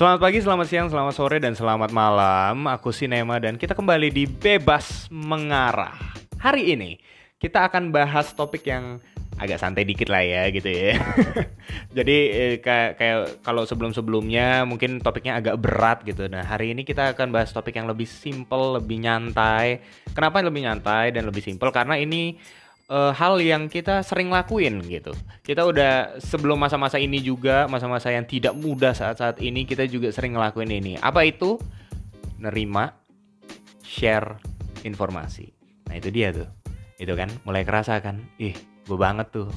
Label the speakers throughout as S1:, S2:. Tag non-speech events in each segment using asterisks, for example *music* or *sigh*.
S1: Selamat pagi, selamat siang, selamat sore, dan selamat malam. Aku Sinema dan kita kembali di Bebas Mengarah. Hari ini kita akan bahas topik yang agak santai dikit lah ya gitu ya. *laughs* Jadi eh, kayak kayak kalau sebelum-sebelumnya mungkin topiknya agak berat gitu. Nah, hari ini kita akan bahas topik yang lebih simple, lebih nyantai. Kenapa lebih nyantai dan lebih simple? Karena ini uh, hal yang kita sering lakuin gitu. Kita udah sebelum masa-masa ini juga, masa-masa yang tidak mudah saat-saat ini kita juga sering ngelakuin ini. Apa itu? Nerima, share informasi. Nah itu dia tuh. Itu kan mulai kerasa kan. Ih, gue banget tuh.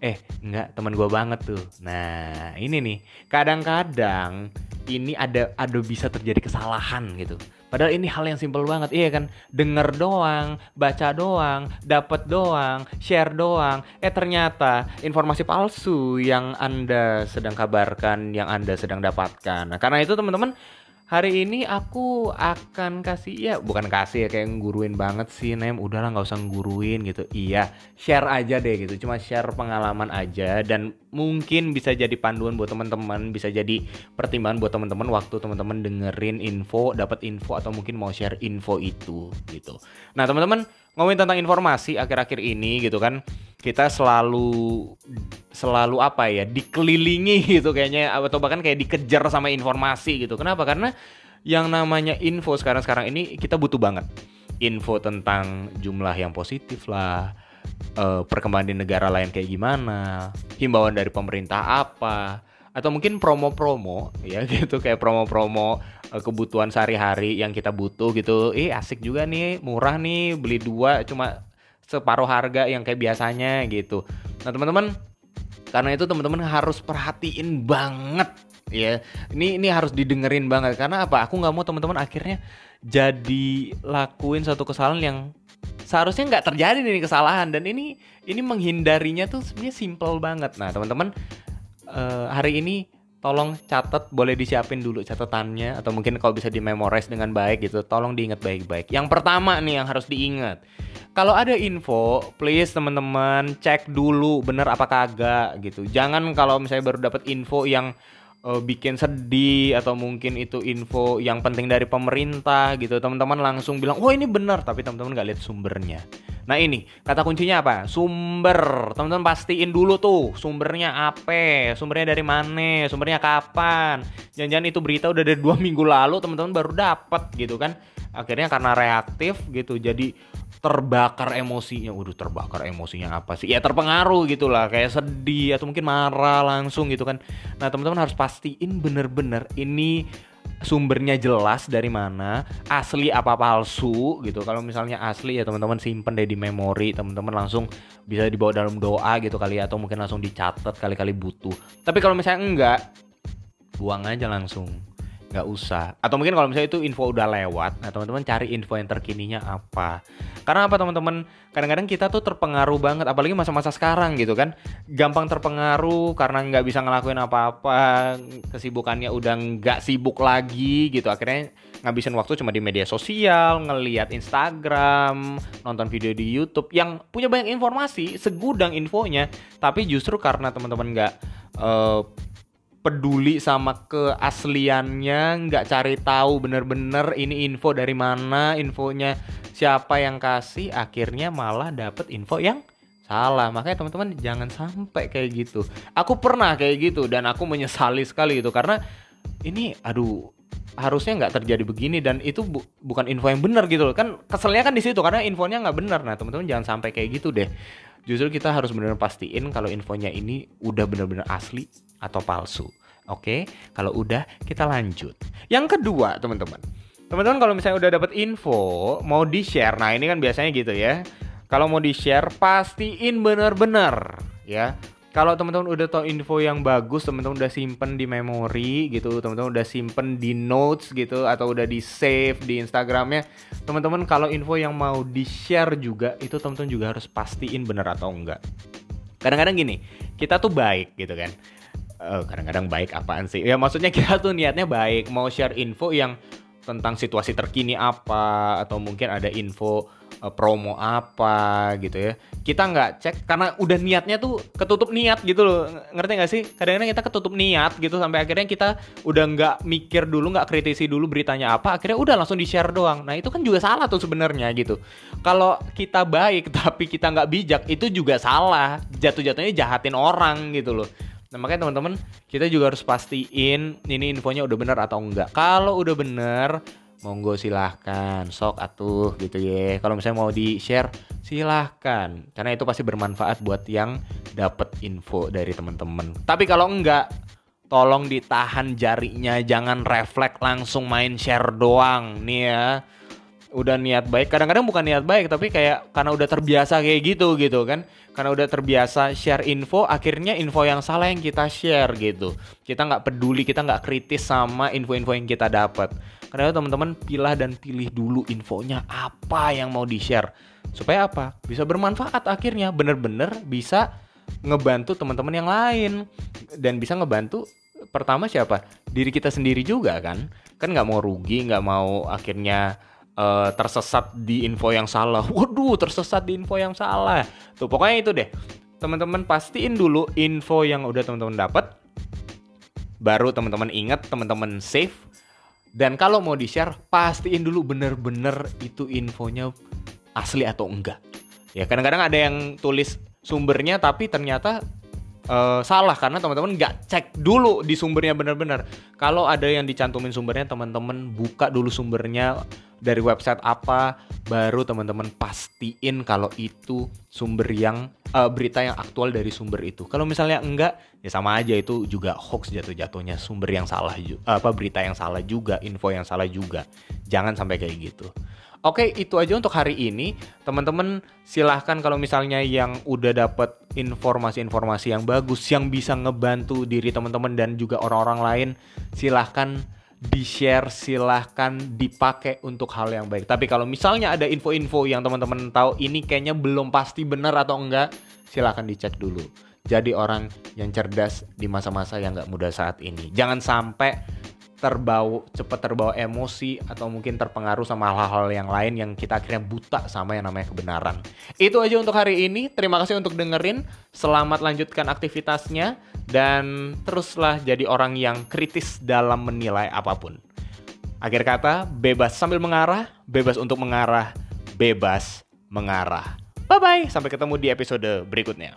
S1: Eh, enggak, teman gue banget tuh. Nah, ini nih. Kadang-kadang ini ada ada bisa terjadi kesalahan gitu Padahal ini hal yang simpel banget, iya kan? Denger doang, baca doang, dapat doang, share doang. Eh ternyata informasi palsu yang Anda sedang kabarkan, yang Anda sedang dapatkan. Nah, karena itu teman-teman hari ini aku akan kasih ya bukan kasih ya kayak nguruin banget sih Nem udahlah nggak usah nguruin gitu. Iya share aja deh gitu. Cuma share pengalaman aja dan mungkin bisa jadi panduan buat teman-teman bisa jadi pertimbangan buat teman-teman waktu teman-teman dengerin info dapat info atau mungkin mau share info itu gitu. Nah teman-teman ngomongin tentang informasi akhir-akhir ini gitu kan kita selalu selalu apa ya dikelilingi *laughs* gitu kayaknya atau bahkan kayak dikejar sama informasi gitu. Kenapa? Karena yang namanya info sekarang-sekarang ini kita butuh banget. Info tentang jumlah yang positif lah, uh, perkembangan di negara lain kayak gimana, himbauan dari pemerintah apa, atau mungkin promo-promo ya *laughs* gitu kayak promo-promo uh, kebutuhan sehari-hari yang kita butuh gitu. Eh asik juga nih, murah nih, beli dua cuma separuh harga yang kayak biasanya gitu. Nah teman-teman karena itu teman-teman harus perhatiin banget ya. Ini ini harus didengerin banget karena apa? Aku nggak mau teman-teman akhirnya jadi lakuin satu kesalahan yang seharusnya nggak terjadi nih kesalahan dan ini ini menghindarinya tuh sebenarnya simple banget. Nah teman-teman uh, hari ini tolong catat boleh disiapin dulu catatannya atau mungkin kalau bisa di memorize dengan baik gitu tolong diingat baik-baik. Yang pertama nih yang harus diingat kalau ada info please teman-teman cek dulu bener apa kagak gitu. Jangan kalau misalnya baru dapat info yang uh, bikin sedih atau mungkin itu info yang penting dari pemerintah gitu teman-teman langsung bilang oh ini benar tapi teman-teman nggak lihat sumbernya nah ini kata kuncinya apa? Sumber. Teman-teman pastiin dulu tuh sumbernya apa sumbernya dari mana sumbernya kapan. Jangan-jangan itu berita udah dari dua *laughs* minggu lalu teman-teman baru dapat gitu kan. Akhirnya karena reaktif gitu jadi terbakar emosinya, waduh terbakar emosinya apa sih? Ya terpengaruh gitulah, kayak sedih atau mungkin marah langsung gitu kan. Nah teman-teman harus pastiin bener-bener ini sumbernya jelas dari mana, asli apa palsu gitu. Kalau misalnya asli ya teman-teman simpen deh di memori, teman-teman langsung bisa dibawa dalam doa gitu kali ya, atau mungkin langsung dicatat kali-kali butuh. Tapi kalau misalnya enggak, buang aja langsung nggak usah. Atau mungkin kalau misalnya itu info udah lewat nah teman-teman cari info yang terkininya apa. Karena apa teman-teman? Kadang-kadang kita tuh terpengaruh banget apalagi masa-masa sekarang gitu kan. Gampang terpengaruh karena nggak bisa ngelakuin apa-apa kesibukannya udah nggak sibuk lagi gitu. Akhirnya ngabisin waktu cuma di media sosial ngelihat Instagram nonton video di YouTube yang punya banyak informasi segudang infonya. Tapi justru karena teman-teman nggak uh, peduli sama keasliannya, nggak cari tahu bener-bener ini info dari mana, infonya siapa yang kasih, akhirnya malah dapet info yang salah. Makanya teman-teman jangan sampai kayak gitu. Aku pernah kayak gitu dan aku menyesali sekali itu karena ini aduh harusnya nggak terjadi begini dan itu bu bukan info yang benar gitu loh kan keselnya kan di situ karena infonya nggak benar nah teman-teman jangan sampai kayak gitu deh justru kita harus benar-benar pastiin kalau infonya ini udah benar-benar asli atau palsu. Oke, kalau udah kita lanjut. Yang kedua, teman-teman. Teman-teman kalau misalnya udah dapat info, mau di-share. Nah, ini kan biasanya gitu ya. Kalau mau di-share, pastiin benar-benar ya. Kalau teman-teman udah tahu info yang bagus, teman-teman udah simpen di memori gitu, teman-teman udah simpen di notes gitu atau udah di save di Instagramnya, teman-teman kalau info yang mau di share juga itu teman-teman juga harus pastiin benar atau enggak. Kadang-kadang gini, kita tuh baik gitu kan eh, kadang-kadang baik apaan sih? Ya maksudnya *laughs* kita tuh niatnya baik, mau share info yang tentang situasi terkini apa atau mungkin ada info uh, promo apa gitu ya. Kita nggak cek karena udah niatnya tuh ketutup niat gitu loh. Ngerti nggak sih? Kadang-kadang kita ketutup niat gitu sampai akhirnya kita udah nggak mikir dulu nggak kritisi dulu beritanya apa akhirnya udah langsung di share doang. Nah itu kan juga salah tuh sebenarnya gitu. Kalau kita baik *laughs* tapi kita nggak bijak itu juga salah. Jatuh-jatuhnya jahatin orang gitu loh Nah makanya teman-teman kita juga harus pastiin ini infonya udah bener atau enggak. Kalau udah bener monggo silahkan. Sok atuh gitu ya. Kalau misalnya mau di share silahkan. Karena itu pasti bermanfaat buat yang dapat info dari teman-teman. Tapi kalau enggak tolong ditahan jarinya. Jangan refleks langsung main share doang. Nih ya udah niat baik. Kadang-kadang bukan niat baik tapi kayak karena udah terbiasa kayak gitu gitu kan. Karena udah terbiasa share info akhirnya info yang salah yang kita share gitu. Kita nggak peduli kita nggak kritis sama info-info yang kita dapat. Karena teman-teman pilah dan pilih dulu infonya apa yang mau di share supaya apa? Bisa bermanfaat akhirnya. Bener-bener bisa ngebantu teman-teman yang lain. Dan bisa ngebantu pertama siapa? Diri kita sendiri juga kan. Kan nggak mau rugi nggak mau akhirnya uh, tersesat di info yang salah. *laughs* Waduh, tersesat di info yang salah. Tuh, pokoknya itu deh. Teman-teman pastiin dulu info yang udah teman-teman dapat. Baru teman-teman ingat, teman-teman save. Dan kalau mau di-share, pastiin dulu bener-bener itu infonya asli atau enggak. Ya, kadang-kadang ada yang tulis sumbernya tapi ternyata uh, salah karena teman-teman nggak cek dulu di sumbernya benar-benar. Kalau ada yang dicantumin sumbernya, teman-teman buka dulu sumbernya dari website apa, baru teman-teman pastiin kalau itu sumber yang uh, berita yang aktual dari sumber itu. Kalau misalnya enggak, ya sama aja itu juga hoax jatuh-jatuhnya sumber yang salah apa berita yang salah juga, info yang salah juga. Jangan sampai kayak gitu. Oke, itu aja untuk hari ini. Teman-teman silahkan kalau misalnya yang udah dapat informasi-informasi yang bagus yang bisa ngebantu diri teman-teman dan juga orang-orang lain, silahkan di-share, silahkan dipakai untuk hal yang baik. Tapi kalau misalnya ada info-info yang teman-teman tahu ini kayaknya belum pasti benar atau enggak, silahkan dicek dulu. Jadi orang yang cerdas di masa-masa yang nggak mudah saat ini. Jangan sampai terbawa cepat terbawa emosi atau mungkin terpengaruh sama hal-hal yang lain yang kita akhirnya buta sama yang namanya kebenaran. Itu aja untuk hari ini. Terima kasih untuk dengerin. Selamat lanjutkan aktivitasnya dan teruslah jadi orang yang kritis dalam menilai apa pun. Akhir kata, bebas sambil mengarah, bebas untuk mengarah, bebas mengarah. Bye bye, sampai ketemu di episode berikutnya.